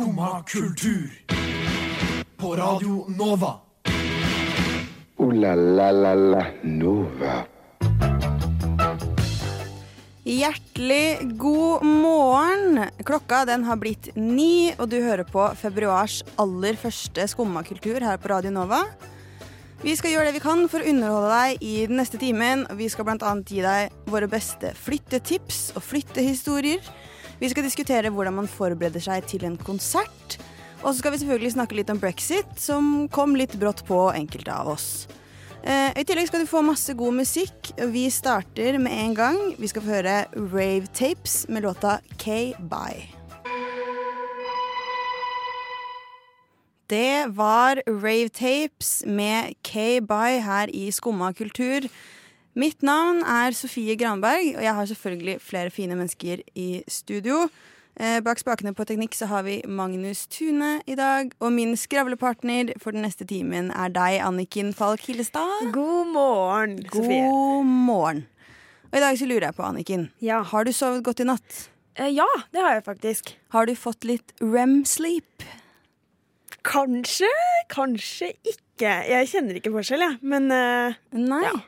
Skumma kultur. På Radio Nova. O-la-la-la-la Nova. Hjertelig god morgen. Klokka den har blitt ni, og du hører på februars aller første skummakultur her på Radio Nova. Vi skal gjøre det vi kan for å underholde deg i den neste timen. Vi skal bl.a. gi deg våre beste flyttetips og flyttehistorier. Vi skal diskutere hvordan man forbereder seg til en konsert. Og så skal vi selvfølgelig snakke litt om brexit, som kom litt brått på enkelte av oss. Eh, I tillegg skal du få masse god musikk. Vi starter med en gang. Vi skal få høre Rave Tapes med låta K-Bye. Det var Rave Tapes med K-Bye her i Skumma kultur. Mitt navn er Sofie Granberg, og jeg har selvfølgelig flere fine mennesker i studio. Eh, bak spakene på teknikk så har vi Magnus Tune i dag. Og min skravlepartner for den neste timen er deg, Anniken Falk Hillestad. God morgen, Sofie. God morgen. Og i dag så lurer jeg på, Anniken. Ja. Har du sovet godt i natt? Eh, ja, det har jeg faktisk. Har du fått litt rem-sleep? Kanskje, kanskje ikke. Jeg kjenner ikke forskjell, jeg. Men uh, Nei. Ja.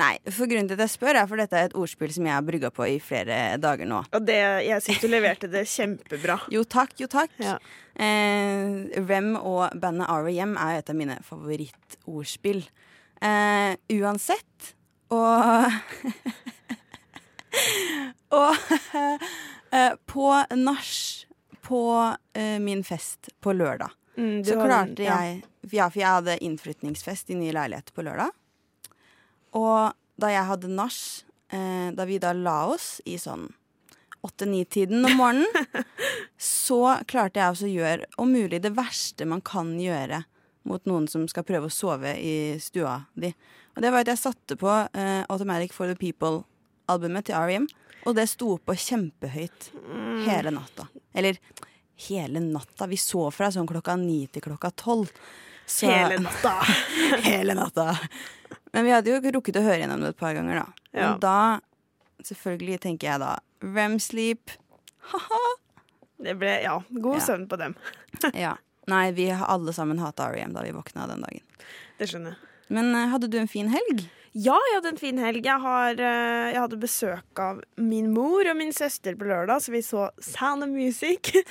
Nei, for grunnen til at jeg spør, er for dette er et ordspill som jeg har brygga på i flere dager nå. Og det, jeg syns du leverte det kjempebra. Jo takk, jo takk. Ja. Eh, Rem og bandet R.E.M. er et av mine favorittordspill. Eh, uansett, og Og eh, på nach på eh, min fest på lørdag, Mm, så klarte ja. jeg Ja, for jeg hadde innflytningsfest i ny leilighet på lørdag. Og da jeg hadde nach, eh, da vi da la oss i sånn åtte-ni-tiden om morgenen, så klarte jeg også å gjøre om mulig det verste man kan gjøre mot noen som skal prøve å sove i stua di. Og det var at jeg satte på eh, Automatic for the People-albumet til R.E.M., og det sto på kjempehøyt hele natta. Eller hele natta. Vi så fra sånn klokka ni til klokka tolv. Hele natta. hele natta. Men vi hadde jo rukket å høre gjennom det et par ganger, da. Ja. Og da, selvfølgelig tenker jeg da Rem sleep. Ha-ha. Det ble, ja, god Ja. søvn på dem. Ja. Nei, vi har alle sammen hata R.E.M. da vi våkna den dagen. Det skjønner jeg. Men eh, hadde du en fin helg? Ja, jeg hadde en fin helg. Jeg, har, eh, jeg hadde besøk av min mor og min søster på lørdag, så vi så Sound of Music.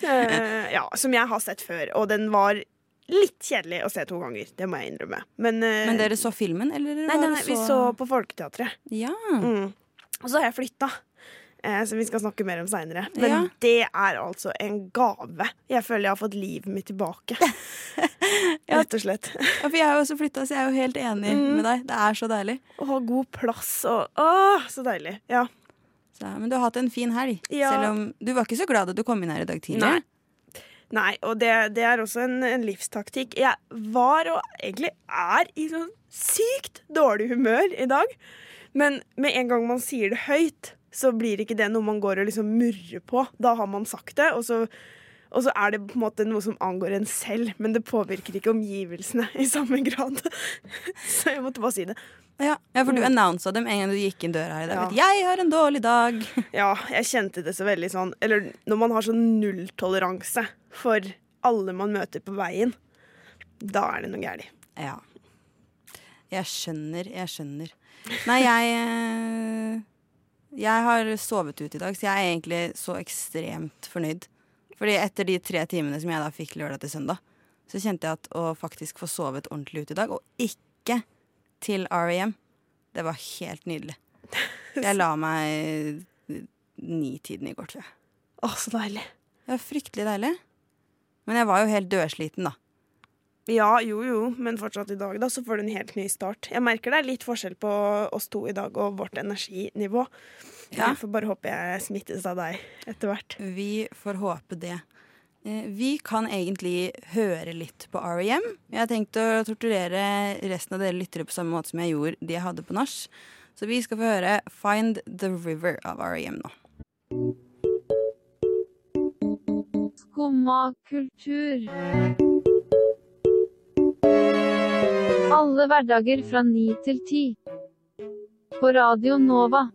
Eh, ja, som jeg har sett før. Og den var litt kjedelig å se to ganger. Det må jeg innrømme. Men, uh, Men dere så filmen, eller? Nei, nei, nei, så... vi så på Folketeatret. Ja. Mm. Og så har jeg flytta. Eh, som vi skal snakke mer om seinere. Men Ja. det er altså en gave. Jeg føler jeg har fått livet mitt tilbake. Rett og slett. ja, for jeg har jo også flytta, så jeg er jo helt enig Mm. med deg. Det er så deilig. Å ha god plass og Åh, så deilig. Ja. Så, men du har hatt en fin helg. Ja. Selv om du var ikke så glad da du kom inn her i dag tidlig. Nei. Nei, og det, det er også en, en livstaktikk. Jeg var og egentlig er i sånn sykt dårlig humør i dag. Men med en gang man sier det høyt, så blir ikke det noe man går og liksom murrer på. Da har man sagt det, og så, og så er det på en måte noe som angår en selv. Men det påvirker ikke omgivelsene i samme grad. så jeg måtte bare si det. Ja, ja for du annonsa dem en gang du gikk inn døra her i dag. Ja. 'Jeg har en dårlig dag'. Ja, jeg kjente det så veldig sånn Eller når man har sånn nulltoleranse for alle man møter på veien, da er det noe galt. Ja. Jeg skjønner, jeg skjønner. Nei, jeg eh, Jeg har sovet ut i dag, så jeg er egentlig så ekstremt fornøyd. Fordi etter de tre timene som jeg da fikk lørdag til søndag, så kjente jeg at å faktisk få sovet ordentlig ut i dag, og ikke til R.E.M., det var helt nydelig. Jeg la meg ni-tiden i går, tror jeg. Å, så deilig. Det var fryktelig deilig. Men jeg var jo helt dødsliten, da. Ja, jo jo, men fortsatt i dag, da, så får du en helt ny start. Jeg merker det er litt forskjell på oss to i dag og vårt energinivå. Ja. Jeg får bare håpe jeg smittes av deg etter hvert. Vi får håpe det. Eh, Vi kan egentlig høre litt på R.E.M. Jeg har tenkt å torturere resten av dere lyttere på samme måte som jeg gjorde de jeg hadde på nach. Så vi skal få høre Find the River av R.E.M. nå. Skumma kultur. Alle hverdager fra ni til ti. På Radio Nova.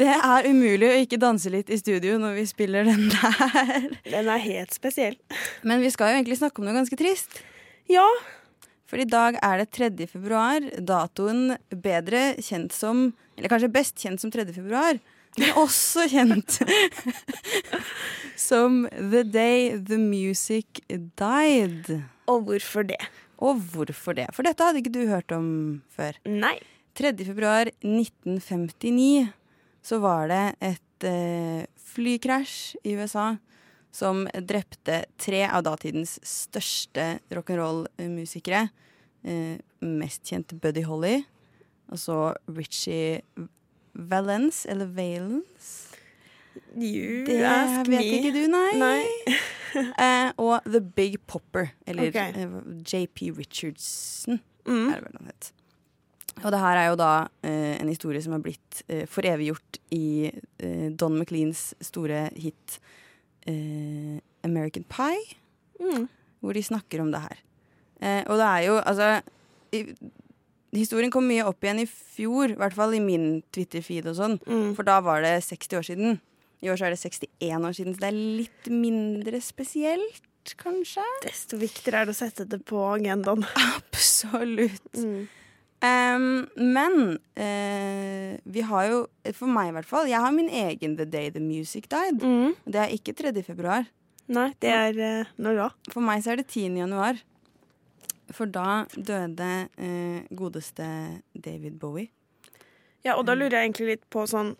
Det er umulig å ikke danse litt i studio når vi spiller den der. Den er helt spesiell. Men vi skal jo egentlig snakke om noe ganske trist. Ja. For i dag er det 3. februar, datoen bedre kjent som Eller kanskje best kjent som 3. februar, men også kjent som The Day The Music Died. Og hvorfor det? Og hvorfor det? For dette hadde ikke du hørt om før. Nei. 3. februar 1959 så var det et eh, flykrasj i USA som drepte tre av datidens største rock'n'roll-musikere. Eh, mest kjent Buddy Holly, og så Richie Valence, eller Valence. You Det ask vet me. ikke du, nei. Nei. Eh, og The Big Popper, eller Ok. eh, JP Richardson, Mm. er det vel han het. Og det her er jo da eh, en historie som har blitt eh, foreviggjort i eh, Don McLeans store hit eh, American Pie, Mm. hvor de snakker om det her. Eh, og det er jo, altså i, Historien kom mye opp igjen i fjor, i hvert fall i min Twitter-feed og sånn. Mm. For da var det 60 år siden. I år så er det 61 år siden, så det er litt mindre spesielt, kanskje? Desto viktigere er det å sette det på agendaen. Absolutt. Mm. Em, men uh, vi har jo, for meg i hvert fall, jeg har min egen The Day The Music Died. Mm. Det er ikke 3. februar. Nei, det er uh, når da? For meg så er det 10. januar. For da døde uh, godeste David Bowie. Ja, og da lurer jeg egentlig litt på sånn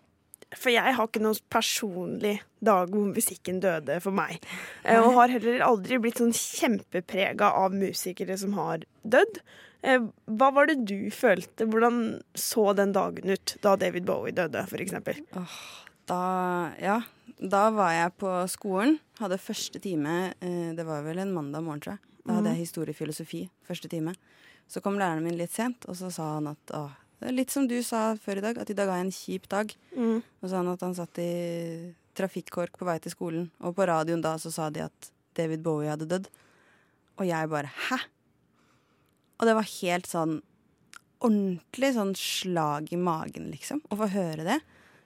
For jeg har ikke noen personlig dag hvor musikken døde for meg. Eh, Og har heller aldri blitt sånn kjempeprega av musikere som har dødd. Eh, Hva var det du følte? Hvordan så den dagen ut da David Bowie døde, f.eks.? Da, ja, da var jeg på skolen. Hadde første time eh, Det var vel en mandag morgen, tror jeg. Da hadde jeg historiefilosofi første time. Så kom læreren min litt sent, og så sa han at åh, er litt som du sa før i dag, at i dag jeg en kjip dag. Mm. Og så sa han at han satt i trafikkork på vei til skolen, og på radioen da så sa de at David Bowie hadde dødd. Og jeg bare hæ? Og det var helt sånn ordentlig sånn slag i magen, liksom, å få høre det.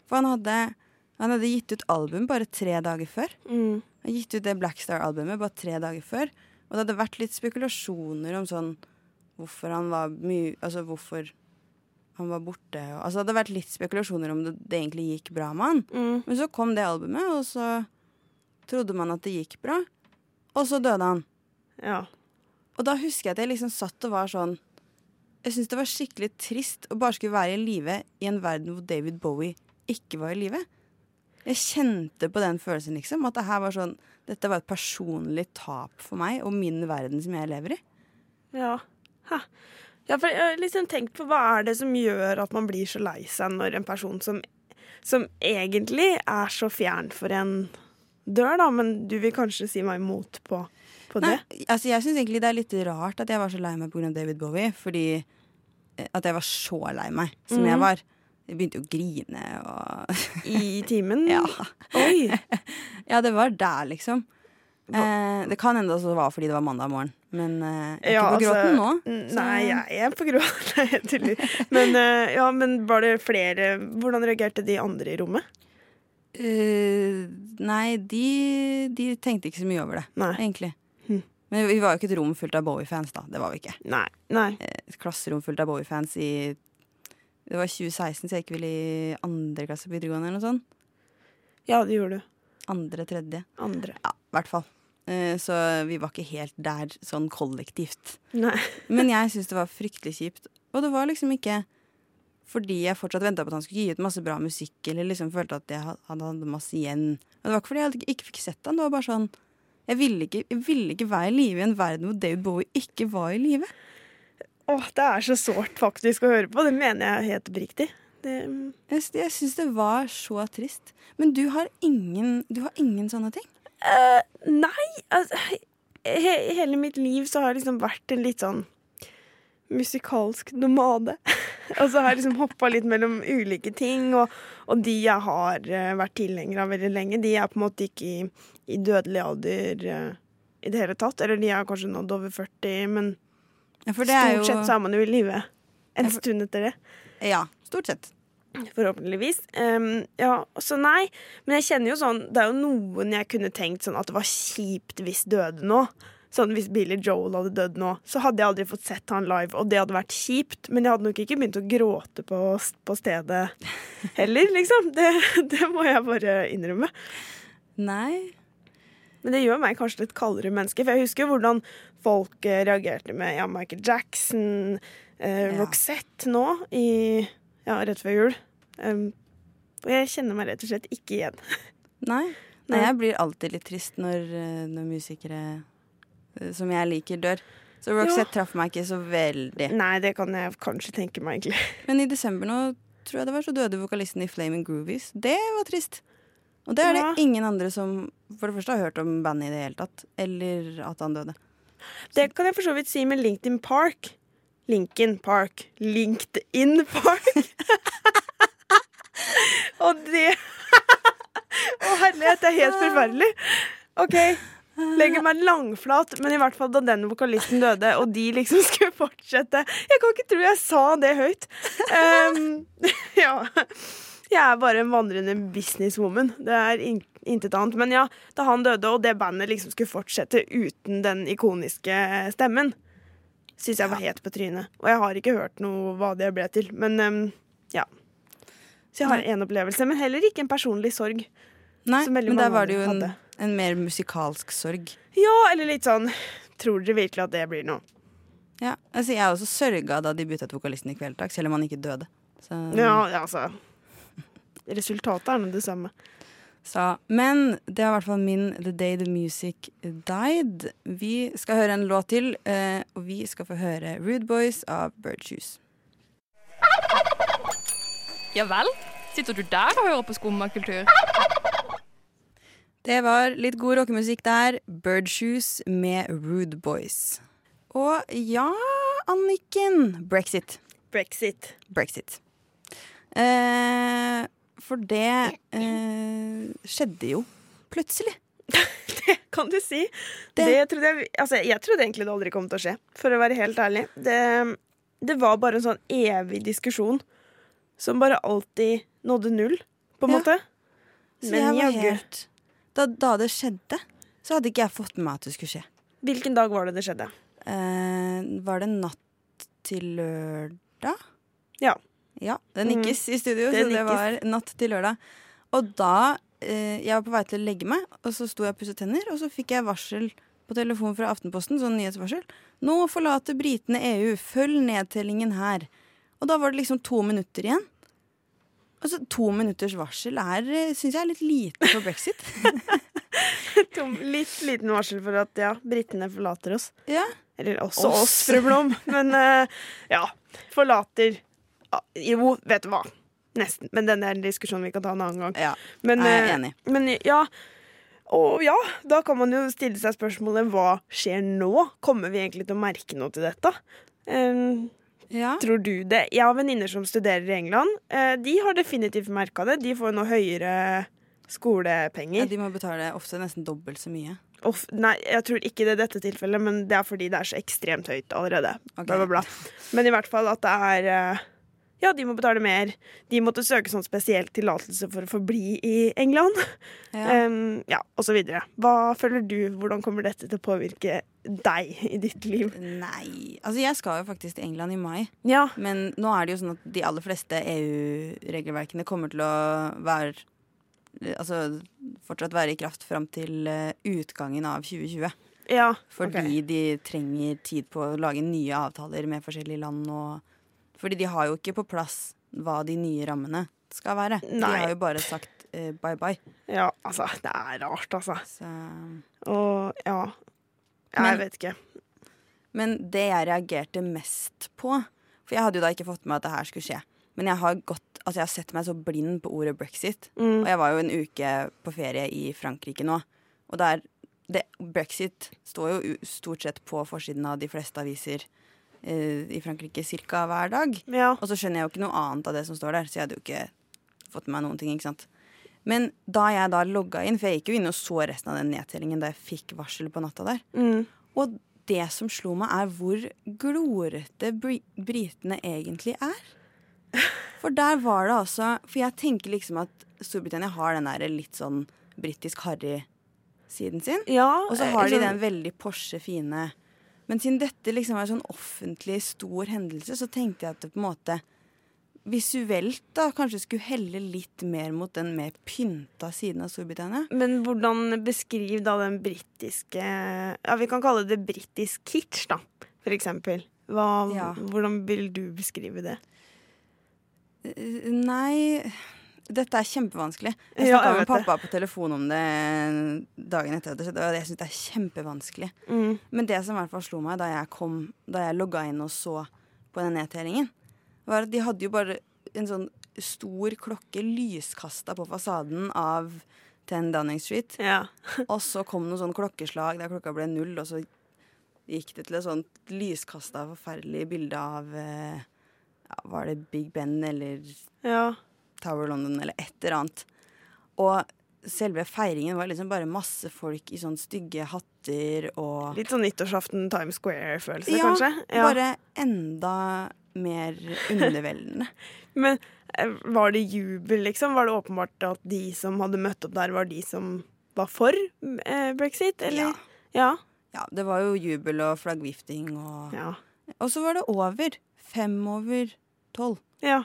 For han hadde, han hadde gitt ut album bare tre dager før. Mm. Han gitt ut det Blackstar-albumet bare tre dager før. Og det hadde vært litt spekulasjoner om sånn hvorfor han var mye Altså hvorfor han var borte. Og, altså det hadde vært litt spekulasjoner om det, det egentlig gikk bra med han. Mm. Men så kom det albumet, og så trodde man at det gikk bra. Og så døde han. Ja. Og da husker jeg at jeg liksom satt og var sånn Jeg syntes det var skikkelig trist å bare skulle være i live i en verden hvor David Bowie ikke var i live. Jeg kjente på den følelsen, liksom. At det her var sånn Dette var et personlig tap for meg og min verden som jeg lever i. Ja. Ha. Ja, for jeg har liksom tenkt på hva er det som gjør at man blir så lei seg når en person som, som egentlig er så fjern for en dør, da, men du vil kanskje si meg imot på, på Nei, altså Jeg syns egentlig det er litt rart at jeg var så lei meg pga. David Bowie. Fordi eh, at jeg var så lei meg som mm. jeg var. Jeg begynte å grine og I timen? Ja. Oi! Ja, det var der, liksom. Eh, det kan hende det var fordi det var mandag morgen, men eh, er Ja, ikke på altså, gråten nå. så- Nei, jeg er på gråten. Nei, jeg tuller. Men, eh, ja, men var det flere Hvordan reagerte de andre i rommet? Uh, nei, de, de tenkte ikke så mye over det, Nei. egentlig. Men vi var jo ikke et rom fullt av Bowie-fans, da. Det var vi ikke. Nei. Nei. Eh, Et klasserom fullt av Bowie-fans i Det var 2016, så jeg gikk vel i andre klasse på videregående eller noe sånt. Ja, det gjorde du. Andre, tredje. Andre. Ja, i hvert fall. Eh, så vi var ikke helt der sånn kollektivt. Nei. Men jeg syns det var fryktelig kjipt. Og det var liksom ikke fordi jeg fortsatt venta på at han skulle gi ut masse bra musikk, eller liksom følte at jeg hadde, hadde masse igjen. Og det var ikke fordi jeg ikke fikk sett han, det var bare sånn Jeg ville ikke, jeg ville ikke være i live i en verden hvor David Bowie ikke var i live. Åh, det er så sårt faktisk å høre på. Det mener jeg helt oppriktig. Det, Jeg, s- jeg syns det var så trist. Men du har ingen, du har ingen sånne ting? Uh, nei, altså he, Hele mitt liv så har jeg liksom vært en litt sånn musikalsk nomade. og så har jeg liksom hoppa litt mellom ulike ting, og, og de jeg har eh, vært tilhenger av veldig lenge, de er på en måte ikke i, i dødelig alder eh, i det hele tatt. Eller de har kanskje nådd over 40, men Ja, stort jo sett så er man jo i live en for- stund etter det. Ja, stort sett. Forhåpentligvis. Um, ja, så nei. Men jeg kjenner jo sånn Det er jo noen jeg kunne tenkt sånn at det var kjipt hvis døde nå. Sånn Hvis Billy Joel hadde dødd nå, så hadde jeg aldri fått sett han live, og det hadde vært kjipt. Men jeg hadde nok ikke begynt å gråte på, på stedet heller, liksom. Det, det må jeg bare innrømme. Nei. Men det gjør meg kanskje litt kaldere menneske. For jeg husker hvordan folk eh, reagerte med ja, Michael Jackson, eh, Ja. Roxette nå, i, ja, rett før jul. Um, og jeg kjenner meg rett og slett ikke igjen. Nei. Nei. Jeg blir alltid litt trist når, eh, når musikere eh, som jeg liker, dør. Så Roxette traff meg ikke så veldig. Nei, det kan jeg kanskje tenke meg, egentlig. Men i desember nå tror jeg det var så døde vokalisten i Flaming Groovies. Det var trist. Og det er Ja. det ingen andre som for det første har hørt om bandet i det hele tatt. Eller at han døde. Det kan jeg for så vidt si med LinkedIn Park. Lincoln Park. LinkedIn Park. og det Å, herlighet, det er helt forferdelig. OK. Legger meg langflat, men i hvert fall da den vokalisten døde, og de liksom skulle fortsette Jeg kan ikke tro jeg sa det høyt. Um, ja. Jeg er bare en vandrende businesswoman. Det er in intet annet. Men ja, da han døde, og det bandet liksom skulle fortsette uten den ikoniske stemmen, syns jeg var helt på trynet. Og jeg har ikke hørt noe hva det ble til. Men um, ja. Så jeg har én opplevelse, men heller ikke en personlig sorg. Nei, men der var det jo en, en mer musikalsk sorg. Ja, eller litt sånn Tror dere virkelig at det blir noe? Ja, altså Jeg også sørga da de bytta ut vokalisten i Kvelertak, selv om han ikke døde. Så, Ja, ja, altså Resultatet er nå det samme. så, men det er i hvert fall min The Day The Music Died. Vi skal høre en låt til, eh, og vi skal få høre Rude Boys av Birdshoes. Ja vel? Sitter du der og hører på skummakultur? Det var litt god rockemusikk der. Birdshoes med Rude Boys. Og ja, Anniken. Brexit. Brexit. Brexit. Eh, for det eh, skjedde jo plutselig. det Kan du si? Det- Det, trodde jeg, altså, jeg trodde egentlig det aldri kom til å skje, for å være helt ærlig. Det, det var bare en sånn evig diskusjon som bare alltid nådde null, på en Ja. måte. Så Men jaggu. da, da det skjedde, så hadde ikke jeg fått med meg at det skulle skje. Hvilken dag var det det skjedde? Eh, var det natt til lørdag? Ja. Ja, det nikkes i studio, Det så det var natt til lørdag. Og da eh, Jeg var på vei til å legge meg, og så sto jeg og pusset tenner, og så fikk jeg varsel på telefon fra Aftenposten, sånn nyhetsvarsel. Nå forlater britene EU, følg nedtellingen her. Og da var det liksom to minutter igjen. Altså, To minutters varsel er, syns jeg er litt lite for brexit. Tom, litt liten varsel for at ja, britene forlater oss. ja. Eller også Oss. oss, fru Blom. Men uh, ja, forlater Jo, vet du hva. Nesten. Men den er en diskusjon vi kan ta en annen gang. ja. Men, Jeg er eh, enig. Men ja. Og ja, da kan man jo stille seg spørsmålet hva skjer nå? Kommer vi egentlig til å merke noe til dette? Um, Ja. tror du det? Jeg har venninner som studerer i England. Eh, de har definitivt merka det. De får nå høyere skolepenger. ja, de må betale ofte nesten dobbelt så mye. Of, nei, jeg tror ikke det i dette tilfellet, men det er fordi det er så ekstremt høyt allerede. Okay. Bla, bla, bla. Men i hvert fall at det er eh, Ja, de må betale mer. De måtte søke sånn spesiell tillatelse for å få bli i England. Ja. Um, ja, og så videre. Hva føler du? Hvordan kommer dette til å påvirke deg i ditt liv? Nei Altså, jeg skal jo faktisk til England i mai. Ja. Men nå er det jo sånn at de aller fleste EU-regelverkene kommer til å være Altså fortsatt være i kraft fram til eh, utgangen av 2020. ja Fordi okay. de trenger tid på å lage nye avtaler med forskjellige land. Og fordi de har jo ikke på plass hva de nye rammene skal være. De har jo bare sagt uh, bye bye. Ja, altså. Det er rart, altså. Så. Og ja. Jeg Men- vet ikke. Men det jeg reagerte mest på For jeg hadde jo da ikke fått med at det her skulle skje. Men jeg har gått Altså jeg har sett meg så blind på ordet brexit. Mm. Og jeg var jo en uke på ferie i Frankrike nå. Og der det, Brexit står jo stort sett på forsiden av de fleste aviser i Frankrike ca. hver dag. Ja. Og så skjønner jeg jo ikke noe annet av det som står der, så jeg hadde jo ikke fått med meg noen ting. ikke sant? Men da jeg da logga inn, for jeg gikk jo inn og så resten av den nedtellingen da jeg fikk varsel på natta der, Mm. og det som slo meg, er hvor glorete bri britene egentlig er. For der var det altså For jeg tenker liksom at Storbritannia har den der litt sånn britisk harry-siden sin. Ja, Og så har de liksom- den veldig Porsche fine Men siden dette liksom er en sånn offentlig stor hendelse, så tenkte jeg at det på en måte visuelt da kanskje skulle helle litt mer mot den mer pynta siden av Storbritannia. Men hvordan beskriv da den britiske Ja, vi kan kalle det britisk kitsch, da, for eksempel. Hva, Ja. Hvordan vil du beskrive det? Eh, Nei Dette er kjempevanskelig. Jeg snakka ja, med pappa det. på telefon om det dagen etter at det skjedde, og jeg syns det er kjempevanskelig. Mm. Men det som i hvert fall slo meg da jeg, kom, da jeg logga inn og så på den nedtellingen, var at de hadde jo bare en sånn stor klokke lyskasta på fasaden av 10 Downing Street. Ja. Og så kom noen sånn klokkeslag der klokka ble null, og så gikk det til et sånt lyskasta forferdelig bilde av eh, ja, Var det Big Ben eller ja. Tower London eller et eller annet. Og selve feiringen var liksom bare masse folk i sånn stygge hatter og Litt sånn nyttårsaften Times Square-følelse, Ja, kanskje? Ja. Bare enda mer underveldende. Men eh, var det jubel, liksom? Var det åpenbart at de som hadde møtt opp der, var de som var for eh, brexit, eller? Ja. Ja, det var jo jubel og flaggvifting og Ja. Og så var det over. Fem over tolv. ja.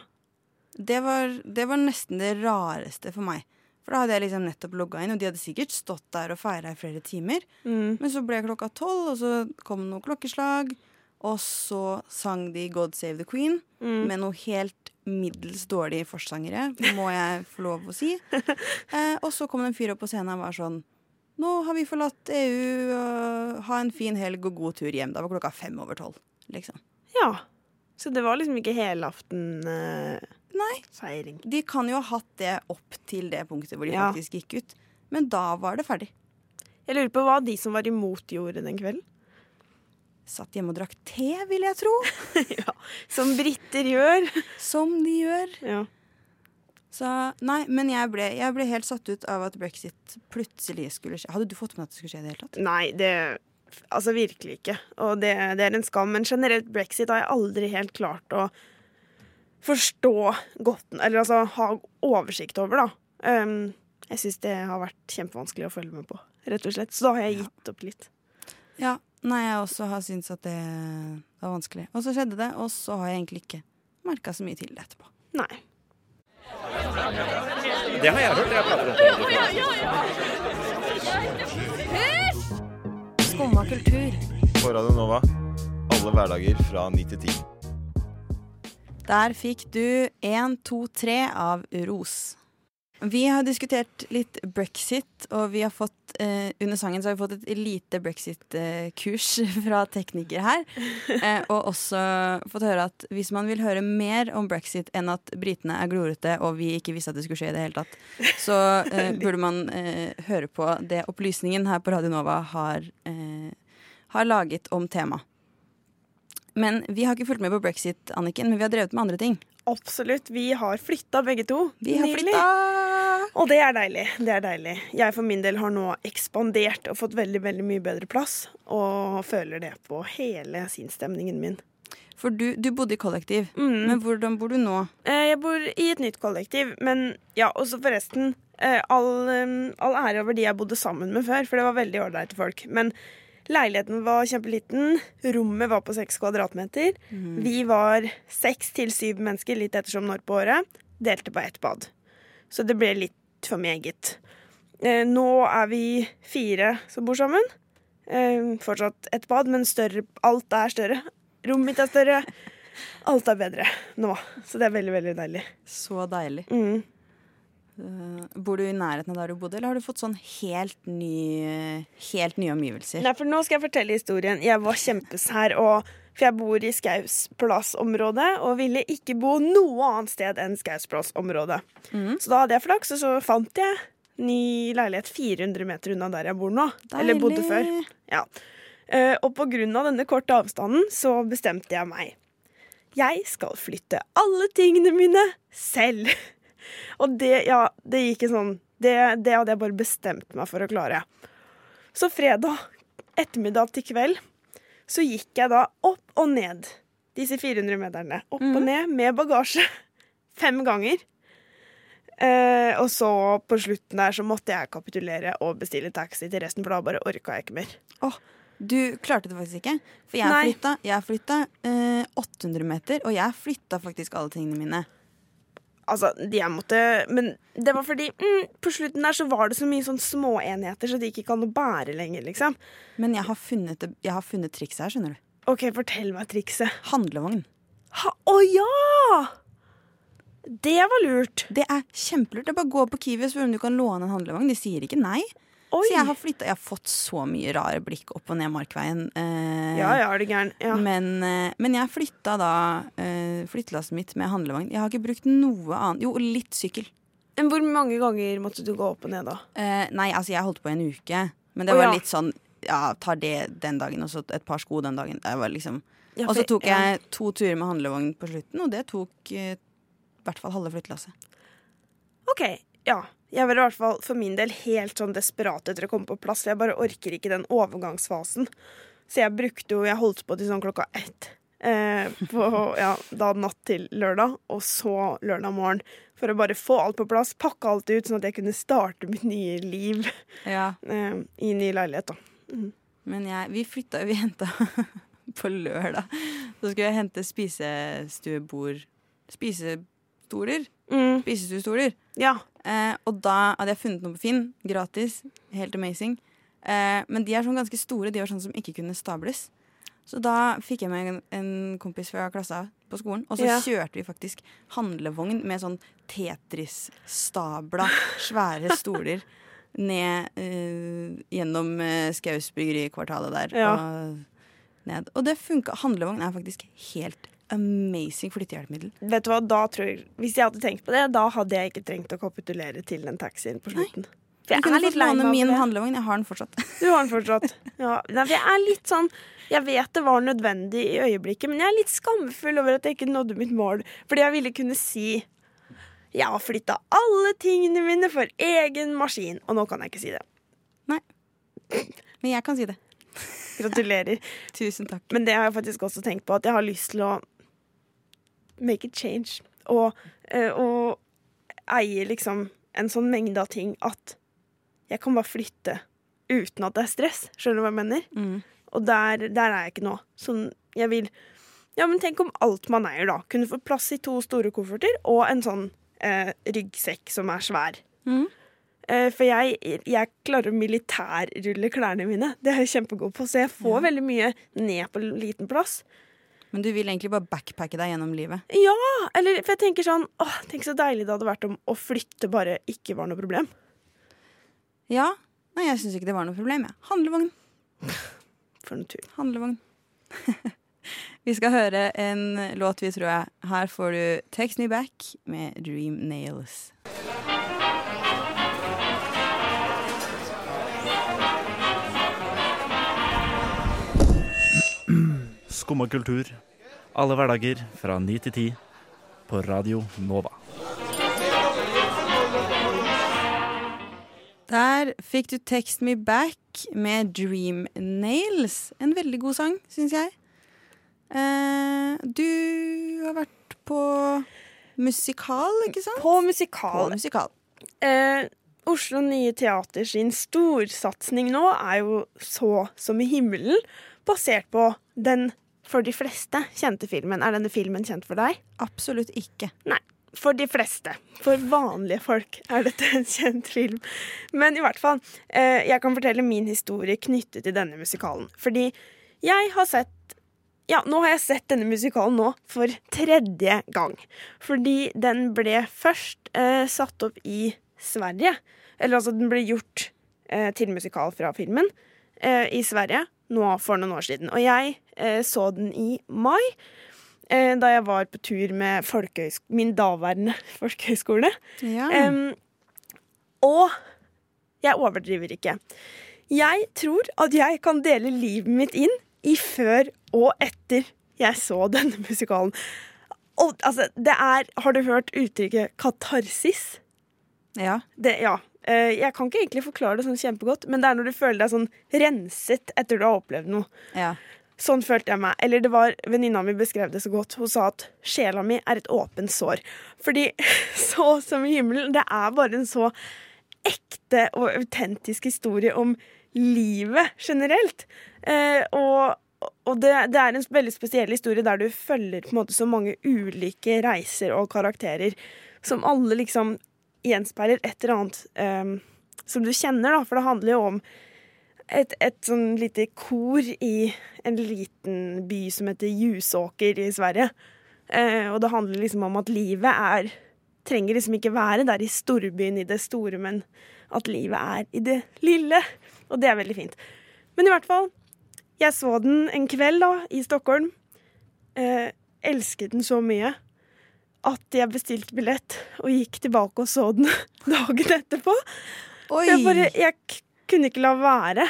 Det var, det var nesten det rareste for meg. For da hadde jeg liksom nettopp logga inn, og de hadde sikkert stått der og feira i flere timer. Mm. Men så ble klokka tolv, og så kom noe klokkeslag. Og så sang de 'God Save the Queen' Mm. med noe helt middels dårlige forsangere, må jeg få lov å si. Eh, og så kom det en fyr opp på scenen og var sånn Nå har vi forlatt EU, og ha en fin helg og god tur hjem. Da var klokka fem over tolv, liksom. ja. Så det var liksom ikke helaften eh, Nei, feiring. de kan jo ha hatt det opp til det punktet hvor de Ja. faktisk gikk ut. Men da var det ferdig. Jeg lurer på hva de som var imot, gjorde den kvelden. Satt hjemme og drakk te, vil jeg tro. ja. Som briter gjør. Som de gjør. Ja. Så nei, men jeg ble, jeg ble helt satt ut av at brexit plutselig skulle skje. Hadde du fått med at det skulle skje i det hele tatt? Nei, det Altså virkelig ikke. Og det, det er en skam. Men generelt brexit har jeg aldri helt klart å forstå godt Eller altså ha oversikt over, da. Um, jeg syns det har vært kjempevanskelig å følge med på, rett og slett. Så da har jeg gitt opp litt. Ja. Nei, jeg også har syntes at det var vanskelig. Og så skjedde det, og så har jeg egentlig ikke merka så mye til det etterpå. Nei. Det har jeg hørt. Jeg prater om Skumma kultur. På Radio Nova. Alle hverdager fra 9 til 10. Der fikk du 1, 2, 3 av Ros. Vi har diskutert litt brexit, og vi har fått, eh, under sangen så har vi fått et lite brexit-kurs fra teknikere her. Eh, og også fått høre at hvis man vil høre mer om brexit enn at britene er glorete og vi ikke visste at det skulle skje i det hele tatt, så eh, burde man eh, høre på det opplysningen her på Radio Nova har, eh, har laget om temaet. Men vi har ikke fulgt med på brexit, Anniken, men vi har drevet med andre ting. Absolutt. Vi har flytta begge to. Vi har flytta! Og det er deilig. Det er deilig. Jeg for min del har nå ekspandert og fått veldig veldig mye bedre plass. Og føler det på hele sinnsstemningen min. For du, du bodde i kollektiv. Mm. Men hvordan bor du nå? Eh, Jeg bor i et nytt kollektiv, men ja, også forresten eh, all, eh, all ære over de jeg bodde sammen med før, for det var veldig ålreite folk. Men leiligheten var kjempeliten, rommet var på seks kvadratmeter. Vi var seks til syv mennesker, litt ettersom når på året. Delte på ett bad. Så det ble litt for meget. Eh, Nå er vi fire som bor sammen. Eh, Fortsatt ett bad, men større. Alt er større. Rommet mitt er større. Alt er bedre nå, så det er veldig, veldig deilig. Så deilig. Mm. Eh, bor du i nærheten av der du bodde, eller har du fått sånn helt, ny, helt nye omgivelser? Nei, for nå skal jeg fortelle historien. Jeg var kjempesær, og, for jeg bor i Skausplass-området og ville ikke bo noe annet sted enn Skausplass-området. Mhm. Så da hadde jeg flaks, og så fant jeg ny leilighet 400 meter unna der jeg bor nå. Eller bodde før. Ja. Eh, og på grunn av denne korte avstanden så bestemte jeg meg. Jeg skal flytte alle tingene mine selv. Og det, ja, det gikk en sånn det, det hadde jeg bare bestemt meg for å klare. Så fredag ettermiddag til kveld så gikk jeg da opp og ned disse 400 meterne. Opp og ned med bagasje. fem ganger. Eh, og så på slutten der så måtte jeg kapitulere og bestille taxi til resten, for da bare orka jeg ikke mer. Du klarte det faktisk ikke. For jeg Nei. flytta, jeg flytta eh, 800 meter, og jeg flytta faktisk alle tingene mine. Altså, de jeg måtte Men det var fordi mm, på slutten der så var det så mye sånn småenheter, så det gikk ikke an å bære lenger, liksom. Men jeg har funnet, jeg har funnet trikset her, skjønner du. OK, fortell meg trikset. Handlevogn. Ha, å ja! Det var lurt. Det er kjempelurt. Det er bare å gå på Kiwi og spørre om du kan låne en handlevogn. De sier ikke nei. Oi. Så jeg har flytta Jeg har fått så mye rare blikk opp og ned Markveien. eh, Ja, ja, er du gæren. Ja. Men, eh, men jeg flytta da eh, flyttelasset mitt med handlevogn. Jeg har ikke brukt noe annet. Jo, litt sykkel. Men hvor mange ganger måtte du gå opp og ned, da? Eh, nei, altså jeg holdt på en uke. Men det oh, var ja. litt sånn Ja, tar det den dagen, og så et par sko den dagen. Det var liksom Ja, Og så tok jeg to turer med handlevogn på slutten, og det tok eh, i hvert fall halve flyttelasset. OK, ja. Jeg var i hvert fall for min del helt sånn desperat etter å komme på plass. Jeg bare orker ikke den overgangsfasen. Så jeg brukte jo Jeg holdt på til sånn klokka ett. Eh, på, ja, da natt til lørdag, og så lørdag morgen. For å bare få alt på plass, pakke alt ut, sånn at jeg kunne starte mitt nye liv Ja. eh, i ny leilighet. da. Men jeg, vi flytta Vi henta på lørdag. Så skulle jeg hente spisestuebord Spisestoler. Mm, Spisestuestoler. ja. Eh, og da hadde jeg funnet noe på Finn. Gratis. Helt amazing. Eh, men de er sånn ganske store. De var sånn som ikke kunne stables. Så da fikk jeg med en, en kompis fra klassa på skolen, og så Ja. kjørte vi faktisk handlevogn med sånn Tetris-stabla, svære stoler ned eh, gjennom eh, Skaus der. Ja. Og, ned. og det funka. Handlevogn er faktisk helt amazing flyttehjelpemiddel. Vet du hva, da tror jeg Hvis jeg hadde tenkt på det, da hadde jeg ikke trengt å kapitulere til den taxien på slutten. For Jeg jeg er litt lei meg min handlevogn. Jeg har den fortsatt. Du har den fortsatt. Ja. Nei, for jeg er litt sånn Jeg vet det var nødvendig i øyeblikket, men jeg er litt skamfull over at jeg ikke nådde mitt mål. Fordi jeg ville kunne si jeg har flytta alle tingene mine for egen maskin. Og nå kan jeg ikke si det. Nei. Men jeg kan si det. Gratulerer. Tusen takk. Men det har jeg faktisk også tenkt på, at jeg har lyst til å make a change. Og, eh, og eie liksom en sånn mengde av ting at jeg kan bare flytte uten at det er stress. Skjønner du hva jeg mener? Mm. Og der, der er jeg ikke nå. Sånn, jeg vil Ja, men tenk om alt man eier, da. Kunne få plass i to store kofferter og en sånn eh, ryggsekk som er svær. Mm. Eh, for jeg, jeg klarer å militærrulle klærne mine. Det er jeg kjempegod på, så jeg får veldig mye ned på liten plass. Men du vil egentlig bare backpacke deg gjennom livet. Ja, eller for jeg tenker sånn åh, Tenk så deilig det hadde vært om å flytte bare ikke var noe problem. Ja. Nei, jeg syns ikke det var noe problem. jeg. Handlevogn. For natur. Handlevogn. vi skal høre en låt vi tror jeg Her får du Takes Me Back med Dream Nails. Skumma kultur. Alle hverdager fra ni til ti på Radio Nova. Der fikk du Text Me Back med Dream Nails. En veldig god sang, syns jeg. Eh, du har vært på musikal, ikke sant? På På musikal. musikal. Eh, Oslo Nye Teater sin storsatsing nå er jo så som i himmelen, basert på den for de fleste kjente filmen. Er denne filmen kjent for deg? Absolutt ikke. Nei. For de fleste. For vanlige folk er dette en kjent film. Men i hvert fall, eh, jeg kan fortelle min historie knyttet til denne musikalen. Fordi jeg har sett ja, nå har jeg sett denne musikalen nå for tredje gang. Fordi den ble først eh, satt opp i Sverige. Eller altså, den ble gjort eh, til musikal fra filmen eh, i Sverige nå for noen år siden. Og jeg så den i mai, eh, da jeg var på tur med min daværende folkehøyskole. Ja. Em, og jeg overdriver ikke. Jeg tror at jeg kan dele livet mitt inn i før og etter jeg så denne musikalen. Og altså, det er Har du hørt uttrykket katarsis? ja. Det, ja. Eh, Jeg kan ikke egentlig forklare det sånn kjempegodt, men det er når du føler deg sånn renset etter du har opplevd noe. ja. Sånn følte jeg meg. Eller det var venninna mi beskrev det så godt. Hun sa at sjela mi er et åpent sår. Fordi Så som i himmelen, det er bare en så ekte og autentisk historie om livet generelt. Eh, og og det, det er en veldig spesiell historie der du følger på en måte så mange ulike reiser og karakterer som alle liksom gjenspeiler et eller annet eh, som du kjenner, da. For det handler jo om et, et sånn lite kor i en liten by som heter Jusåker i Sverige. Eh, og det handler liksom om at livet er Trenger liksom ikke være der i storbyen i det store, men at livet er i det lille. Og det er veldig fint. Men i hvert fall, jeg så den en kveld da, i Stockholm. Eh, elsket den så mye at jeg bestilte billett og gikk tilbake og så den dagen etterpå. Oi! Jeg, bare, jeg kunne ikke la være.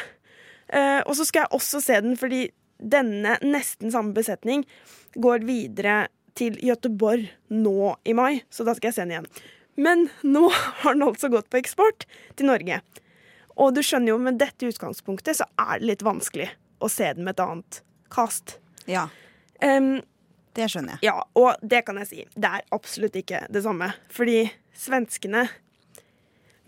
Uh, og så skal jeg også se den fordi denne nesten samme besetning går videre til Gøteborg nå i mai, så da skal jeg se den igjen. Men nå har den altså gått på eksport til Norge. Og du skjønner jo, med dette utgangspunktet så er det litt vanskelig å se den med et annet kast. Ja, Um, det skjønner jeg. ja, og det kan jeg si. Det er absolutt ikke det samme. Fordi svenskene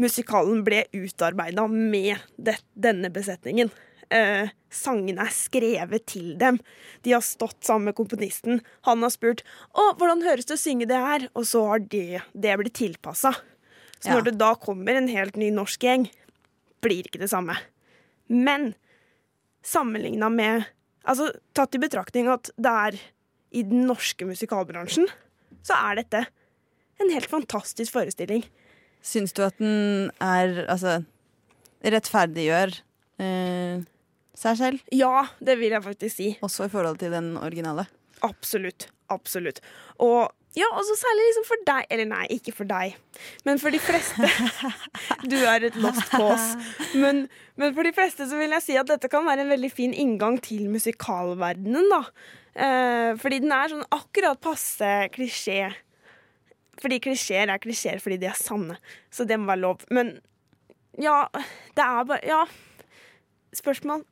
Musikalen ble utarbeida med det, denne besetningen. Eh, sangene er skrevet til dem. De har stått sammen med komponisten. Han har spurt å, hvordan høres det å synge det her, og så har det, det blitt tilpassa. Så Ja. når det da kommer en helt ny norsk gjeng, blir ikke det samme. Men sammenligna med Altså tatt i betraktning at det er i den norske musikalbransjen, så er dette en helt fantastisk forestilling. Syns du at den er Altså rettferdiggjør eh, seg selv, Ja, det vil jeg faktisk si. også i forhold til den originale? Absolutt. Absolutt. Og ja, også særlig liksom for deg Eller nei, ikke for deg, men for de fleste. Du er et lost cause. Men, men for de fleste så vil jeg si at dette kan være en veldig fin inngang til musikalverdenen, da. Eh, fordi den er sånn akkurat passe klisjé. Fordi klisjeer er klisjeer fordi de er sanne. Så det må være lov. Men ja, det er bare Ja. Spørsmål?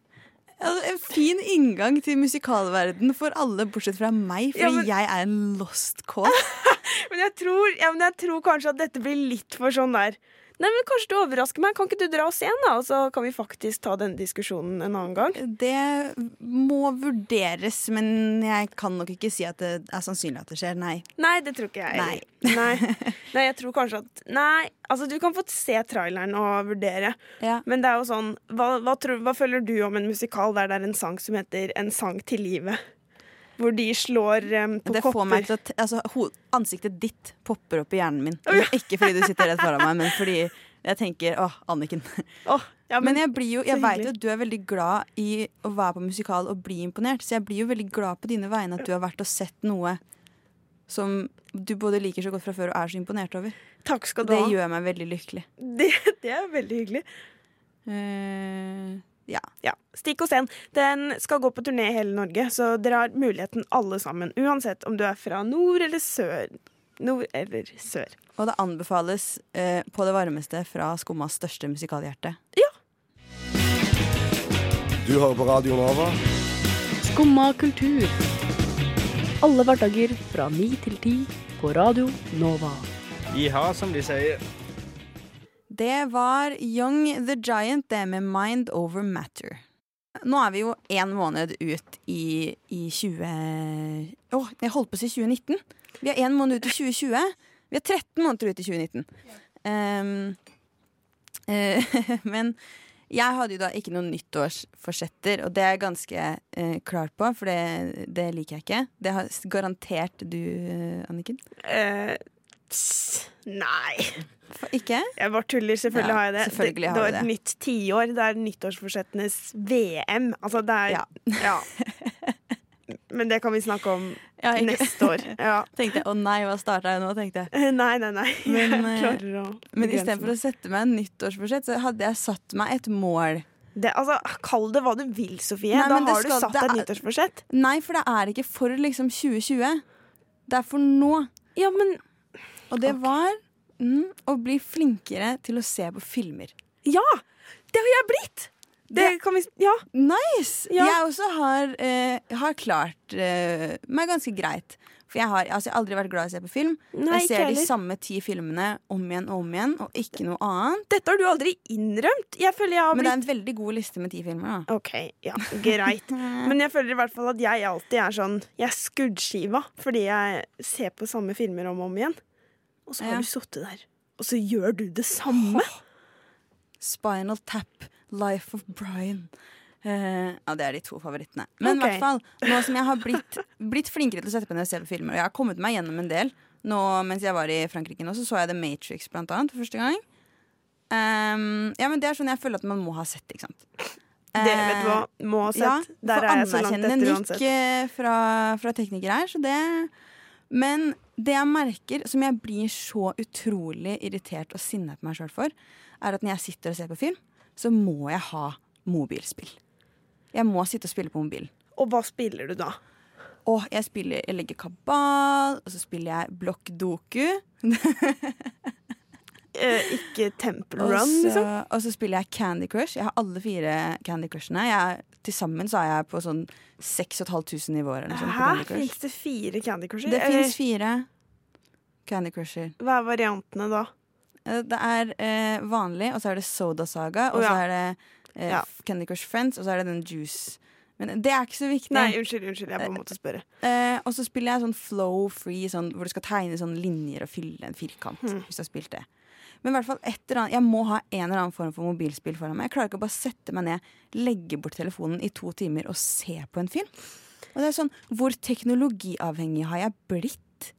Altså, en fin inngang til musikalverden for alle, bortsett fra meg, fordi Ja, men- jeg er en lost cause. Men jeg tror, ja, men jeg tror kanskje at dette blir litt for sånn der Nei, men Kanskje du overrasker meg. Kan ikke du dra oss igjen, da? Og så kan vi faktisk ta denne diskusjonen en annen gang. Det må vurderes, men jeg kan nok ikke si at det er sannsynlig at det skjer. Nei. Nei, det tror ikke jeg. Nei. Nei. Nei, jeg tror kanskje at Nei, altså du kan få se traileren og vurdere. Ja. Men det er jo sånn hva, hva, tror, hva føler du om en musikal der det er en sang som heter En sang til livet? Hvor de slår um, på Det kopper. får meg til å t altså, Ansiktet ditt popper opp i hjernen min. Men ikke fordi du sitter rett foran meg, men fordi jeg tenker åh, Anniken. Oh, ja, Men jeg, blir jo, jeg veit vet jo at du er veldig glad i å være på musikal og bli imponert, så jeg blir jo veldig glad på dine vegne at du har vært og sett noe som du både liker så godt fra før og er så imponert over. Takk skal du Det ha. gjør meg veldig lykkelig. Det, det er veldig hyggelig. Eh, ja. Ja, Stikk og Sten. Den skal gå på turné i hele Norge, så dere har muligheten alle sammen. Uansett om du er fra nord eller sør. Nord eller sør. Og det anbefales eh, på det varmeste fra Skummas største musikalhjerte. Ja. Du hører på Radio Nova. Skumma kultur. Alle hverdager fra ni til ti på Radio Nova. Iha, som de sier. Det var Young the Giant, det med Mind Over Matter. Nå er vi jo én måned ut i, i 20... Åh, jeg holdt på å si 2019. Vi er én måned ut i 2020. Vi er 13 måneder ut i 2019. Um, uh, men jeg hadde jo da ikke noen nyttårsforsetter, og det er jeg ganske uh, klar på, for det, det liker jeg ikke. Det har garantert du, eh, Anniken. Pss, nei. Ikke? Jeg bare tuller. Selvfølgelig Ja, har jeg det. det, har det var et det. nytt tiår. Det er nyttårsforsettenes VM. Altså, det er Ja. ja. Men det kan vi snakke om Ja, neste år. Ja. Tenkte jeg, Å nei, hva starta jeg nå? tenkte jeg. Nei, nei, nei. Men, jeg eh, klarer å Men istedenfor å sette meg en nyttårsforsett, så hadde jeg satt meg et mål. det, altså, Kall det hva du vil, Sofie. Nei, da har skal, har du satt deg et nyttårsforsett. Nei, for det er ikke for liksom 2020. Det er for nå. Ja, men Og det var mm, å bli flinkere til å se på filmer. Ja! Det har jeg blitt! Det kan vi Ja. Nice! Ja. Jeg også har, eh, har klart eh, meg ganske greit. For jeg har, altså, jeg har aldri vært glad i å se på film. Nei, jeg ser de samme ti filmene om igjen og om igjen, og ikke noe annet. Dette har du aldri innrømt. Jeg jeg har Men det er en veldig god liste med ti filmer. da OK, ja, greit. Men jeg føler i hvert fall at jeg alltid er sånn Jeg er skuddskiva fordi jeg ser på samme filmer om og om igjen. Og så har Ja. du sittet der, og så gjør du det samme. Spinal Tap, Life of Brian. Uh, ja, Det er de to favorittene. Men i Ok. hvert fall, nå som jeg har blitt, blitt flinkere til å sette på når jeg ser på filmer, og jeg har kommet meg gjennom en del Nå Mens jeg var i Frankrike nå, så så jeg The Matrix blant annet for første gang. Um, ja, men Det er sånn jeg føler at man må ha sett, ikke sant. Det vet du hva, må ha sett. Ja, Der er jeg så langt etter For anerkjennende nikk fra, fra teknikere her, så det Men det jeg merker, som jeg blir så utrolig irritert og sinna på meg sjøl for, er at når jeg sitter og ser på film, så må jeg ha mobilspill. Jeg må sitte og spille på mobilen. Og hva spiller du da? Og jeg spiller Jeg legger kabal, og så spiller jeg Blokk Doku. Eh, ikke Temple Run, liksom? og så spiller jeg Candy Crush. Jeg har alle fire Candy Crushene. Jeg, til sammen så er jeg på sånn 6500 nivåer. Eller noe Hæ? Fins det fire Candy Crusher? Det fins fire Candy Crusher. Hva er variantene da? Eh, Det er eh, vanlig, og så er det Soda Saga, og Å, så er det eh, Ja. Candy Crush Friends, og så er det den Juice. Men det er ikke så viktig. Nei, unnskyld, unnskyld, jeg bare måtte spørre. Eh, og så spiller jeg sånn flow free, sånn, hvor du skal tegne sånn linjer og fylle en firkant. Hmm. Hvis du har spilt det. Men i hvert fall et eller annet, jeg må ha en eller annen form for mobilspill foran meg. Jeg klarer ikke å bare sette meg ned, legge bort telefonen i to timer og se på en film. Og det er sånn, Hvor teknologiavhengig har jeg blitt?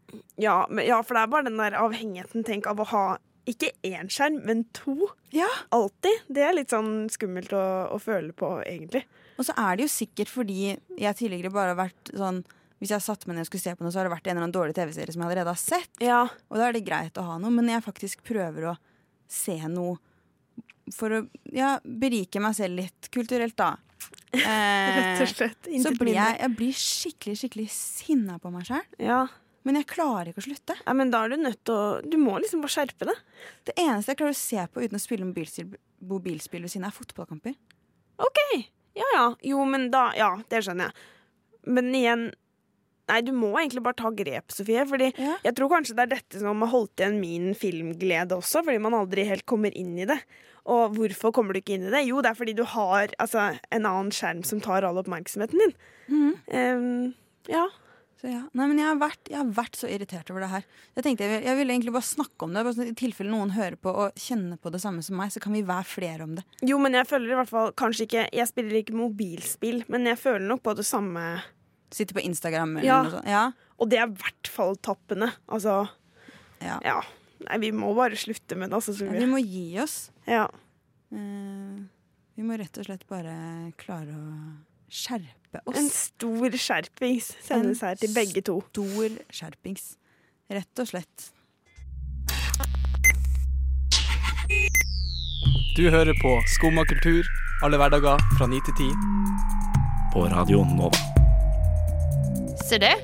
Ja, men, ja, for det er bare den der avhengigheten tenk, av å ha ikke én skjerm, men to. Ja. Alltid. Det er litt sånn skummelt å, å føle på, egentlig. Og så er det jo sikkert fordi jeg tidligere bare har vært sånn Hvis jeg satte satt meg ned og skulle se på noe, så har det vært en eller annen dårlig TV-serie som jeg allerede har sett. Ja. Og da er det greit å ha noe, men jeg faktisk prøver å se noe for å ja, berike meg selv litt kulturelt, da. Eh, Rett og slett. så blir jeg, jeg blir skikkelig skikkelig sinna på meg sjøl. Ja. Men jeg klarer ikke å slutte. ja, men da er du nødt til å Du må liksom bare skjerpe deg. Det eneste jeg klarer å se på uten å spille mobilspill, mobilspill ved siden av, er fotballkamper. OK. Ja ja. Jo, men da Ja, det skjønner jeg. Men igjen Nei, du må egentlig bare ta grep, Sofie. Fordi Ja. jeg tror kanskje det er dette som har holdt igjen min filmglede også, fordi man aldri helt kommer inn i det. Og hvorfor kommer du ikke inn i det? Jo, det er fordi du har altså, en annen skjerm som tar all oppmerksomheten din. Em, ja. Så ja. Nei, men jeg har, vært, jeg har vært så irritert over det her. Jeg tenkte jeg, jeg ville egentlig bare snakke om det. Bare sånn, I tilfelle noen hører på og kjenner på det samme som meg, så kan vi være flere om det. Jo, men jeg føler i hvert fall kanskje ikke Jeg spiller ikke mobilspill, men jeg føler nok på det samme. Sitte på Instagram eller Ja. noe sånt. Ja. Og det er i hvert fall tappende. Altså, Ja. ja. Nei, vi må bare slutte med det, altså, Ja, vi må gi oss. Ja. Uh, vi må rett og slett bare klare å skjerpe oss. En stor skjerpings sendes her til begge to. stor skjerpings. Rett og slett. Du hører på Skumma kultur alle hverdager fra 9 til 10. På Radio Nova. Se det.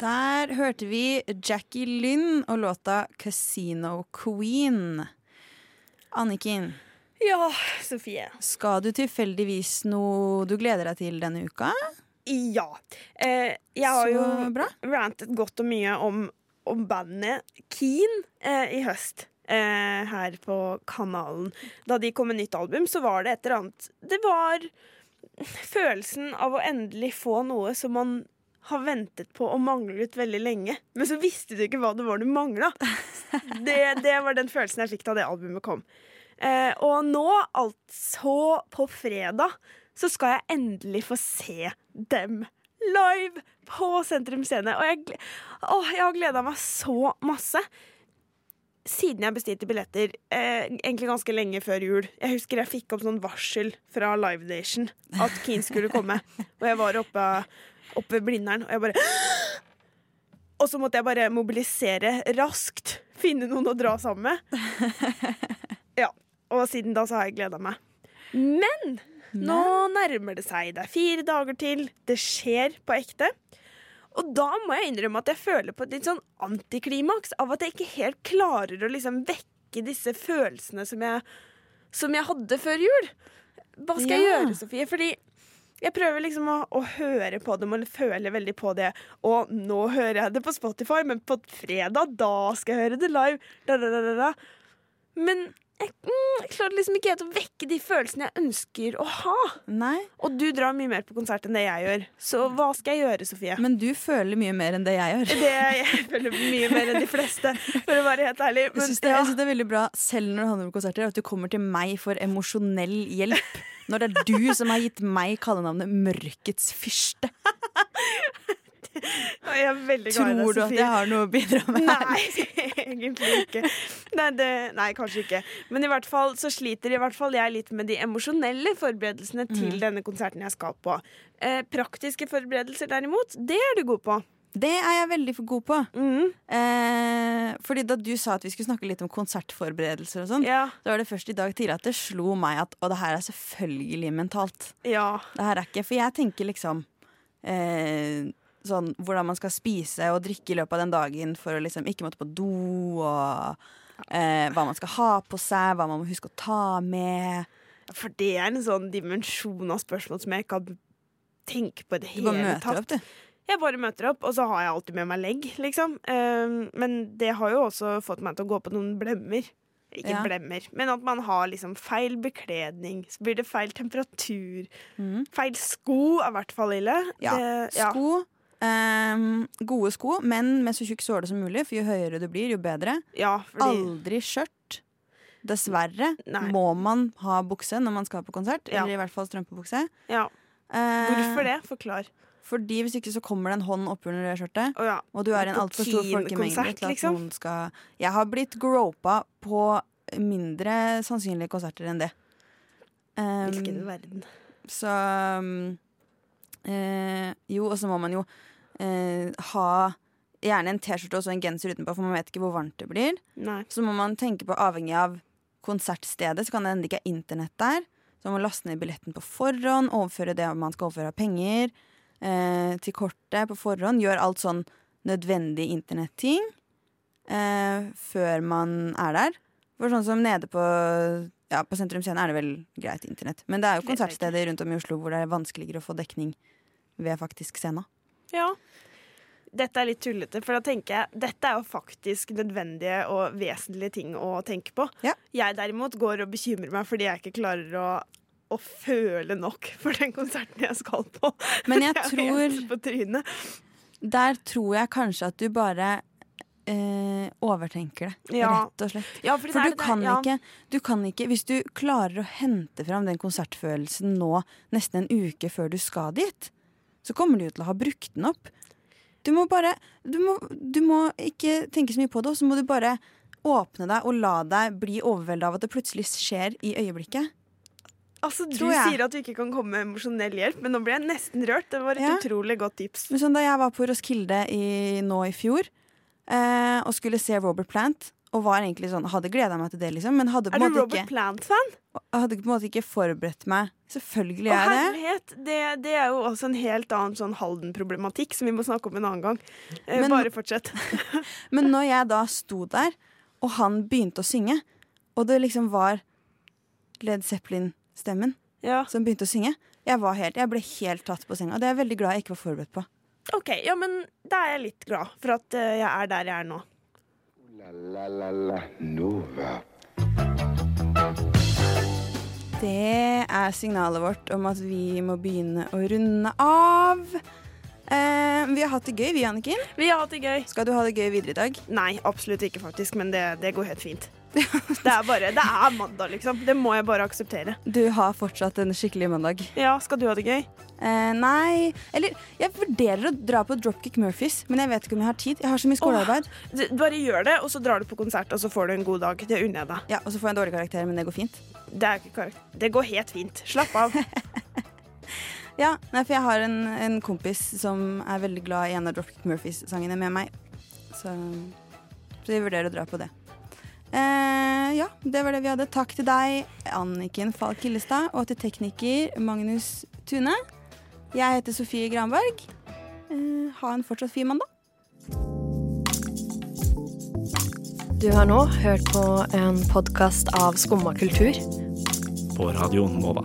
Der hørte vi Jackie Lynn og låta 'Casino Queen'. Anniken, Ja, Sofie. skal du tilfeldigvis noe du gleder deg til denne uka? Ja. Eh, jeg har Så jo bra. rantet godt og mye om, om bandet Keen eh, i høst. Eh, her på kanalen. Da de kom med nytt album, så var det et eller annet Det var følelsen av å endelig få noe som man har ventet på og manglet veldig lenge. Men så visste du ikke hva det var du mangla. Det, det var den følelsen jeg fikk da det albumet kom. Eh, og nå, altså på fredag, så skal jeg endelig få se dem live på Sentrum Scene. Og jeg, å, jeg har gleda meg så masse. Siden jeg bestilte billetter, eh, egentlig ganske lenge før jul. Jeg husker jeg fikk opp sånn varsel fra Live Nation at Keen skulle komme. Og jeg var oppe, oppe ved Blindern, og jeg bare Og så måtte jeg bare mobilisere raskt. Finne noen å dra sammen med. Ja, Og siden da så har jeg gleda meg. Men nå nærmer det seg. Det er fire dager til. Det skjer på ekte. Og da må jeg innrømme at jeg føler på et litt sånn antiklimaks av at jeg ikke helt klarer å liksom vekke disse følelsene som jeg, som jeg hadde før jul. hva skal jeg gjøre, Sofie? Fordi jeg prøver liksom å, å høre på dem og føle veldig på det. Og nå hører jeg det på Spotify, men på fredag, da skal jeg høre det live. Da, da, da. Men jeg, mm, jeg klarer liksom ikke helt å vekke de følelsene jeg ønsker å ha. Nei. Og du drar mye mer på konsert enn det jeg gjør. Så hva skal jeg gjøre, Sofie? Men du føler mye mer enn det jeg gjør. Det jeg føler mye mer enn de fleste, for å være helt ærlig. Jeg syns det, ja. det er veldig bra selv når det handler om konserter, at du kommer til meg for emosjonell hjelp. Når det er du som har gitt meg kallenavnet Mørkets fyrste. Jeg er veldig glad i deg, Tror du at jeg har noe å bidra med? Nei, egentlig ikke. Nei, det, nei, kanskje ikke. Men i hvert fall så sliter i hvert fall jeg litt med de emosjonelle forberedelsene til Mhm. denne konserten jeg skal på. Eh, praktiske forberedelser derimot, det er du god på. Det er jeg veldig god på. Mm. Eh, fordi da du sa at vi skulle snakke litt om konsertforberedelser og sånn, Ja. så var det først i dag tidlig at det slo meg at Og det her er selvfølgelig mentalt. Ja. Det her er ikke For jeg tenker liksom eh, sånn hvordan man skal spise og drikke i løpet av den dagen for å liksom ikke måtte på do, og eh, hva man skal ha på seg, hva man må huske å ta med. For det er en sånn dimensjon av spørsmål som jeg ikke har tenkt på i det hele tatt. opp. Jeg bare møter opp, og så har jeg alltid med meg legg, liksom. Um, men det har jo også fått meg til å gå på noen blemmer. Ikke Ja. blemmer, men at man har liksom feil bekledning. Så blir det feil temperatur. Feil sko er i hvert fall ille. Ja. Det- ja. Sko. Ehm, gode sko, men med så tjukk såle som mulig, for jo høyere du blir, jo bedre. Ja, fordi Aldri skjørt. Dessverre Nei. må man ha bukse når man skal på konsert, Ja. eller i hvert fall strømpebukse. ja. Eh, Hvorfor det? Forklar. Fordi hvis ikke så kommer det en hånd oppunder det skjørtet. oh, ja. Og du er i en altfor stor folkemengde til at liksom? noen skal Jeg har blitt gropa på mindre sannsynlige konserter enn det. Um, Hvilken verden. så um, eh, Jo, og så må man jo eh, ha gjerne en T-skjorte og så en genser utenpå, for man vet ikke hvor varmt det blir. Nei. Så må man tenke på, avhengig av konsertstedet, så kan det hende det ikke er internett der. Så man må laste ned billetten på forhånd, overføre det man skal overføre av penger eh, til kortet på forhånd. Gjør alt sånn nødvendig internetting eh, før man er der. For sånn som nede på ja, på Sentrum Scene er det vel greit internett. Men det er jo konsertsteder rundt om i Oslo hvor det er vanskeligere å få dekning ved faktisk scena. Ja. Dette er litt tullete, for da tenker jeg dette er jo faktisk nødvendige og vesentlige ting å tenke på. Jeg derimot går og bekymrer meg fordi jeg ikke klarer å, å føle nok for den konserten jeg skal på. Men jeg tror. Der tror jeg kanskje at du bare eh, overtenker det, Ja. rett og slett. Ja, For du det kan, ja. ikke, du kan ikke Hvis du klarer å hente fram den konsertfølelsen nå nesten en uke før du skal dit, så kommer du til å ha brukt den opp. Du må bare Du må, du må ikke tenke så mye på det, og så må du bare åpne deg og la deg bli overveldet av at det plutselig skjer i øyeblikket. Altså, Du sier at du ikke kan komme med emosjonell hjelp, men nå ble jeg nesten rørt. Det var et Ja. utrolig godt tips. Men sånn Da jeg var på Roskilde i, nå i fjor eh, og skulle se Robert Plant, og var egentlig sånn, hadde gleda meg til det, liksom, men hadde på Er du Robert ikke Plant-fan? hadde på en måte ikke forberedt meg. Selvfølgelig er jeg det. herlighet! Det, det er jo også en helt annen sånn Halden-problematikk som vi må snakke om en annen gang. Eh, Men- bare fortsett. Men når jeg da sto der, og han begynte å synge, og det liksom var Led Zeppelin-stemmen som begynte å synge, jeg, var helt, jeg ble helt tatt på senga. Det er jeg veldig glad jeg ikke var forberedt på. OK, ja, men da er jeg litt glad for at eh, jeg er der jeg er nå. La la la Nova. Det er signalet vårt om at vi må begynne å runde av. Eh, vi har hatt det gøy, vi, Anniken. Vi har hatt det gøy. Skal du ha det gøy videre i dag? Nei, absolutt ikke, faktisk. Men det, det går helt fint. Det er bare, det er mandag, liksom. Det må jeg bare akseptere. Du har fortsatt en skikkelig mandag. Ja, Skal du ha det gøy? Eh, nei Eller jeg vurderer å dra på Dropkick Murphys, men jeg vet ikke om jeg har tid. Jeg har så mye skolearbeid. Åh, bare gjør det, og så drar du på konsert, og så får du en god dag. Det unner jeg deg. Ja, Og så får jeg en dårlig karakter, men det går fint. Det, er ikke det går helt fint. Slapp av. Ja, nei, for jeg har en, en kompis som er veldig glad i en av Dropkick Murphys-sangene med meg. Så, så jeg vurderer å dra på det. Eh, ja, det var det vi hadde. Takk til deg, Anniken Falk Hillestad, og til tekniker Magnus Tune. Jeg heter Sofie Granberg. Eh, ha en fortsatt fin mandag. Du har nå hørt på en podkast av Skumma kultur. På Radio Nova.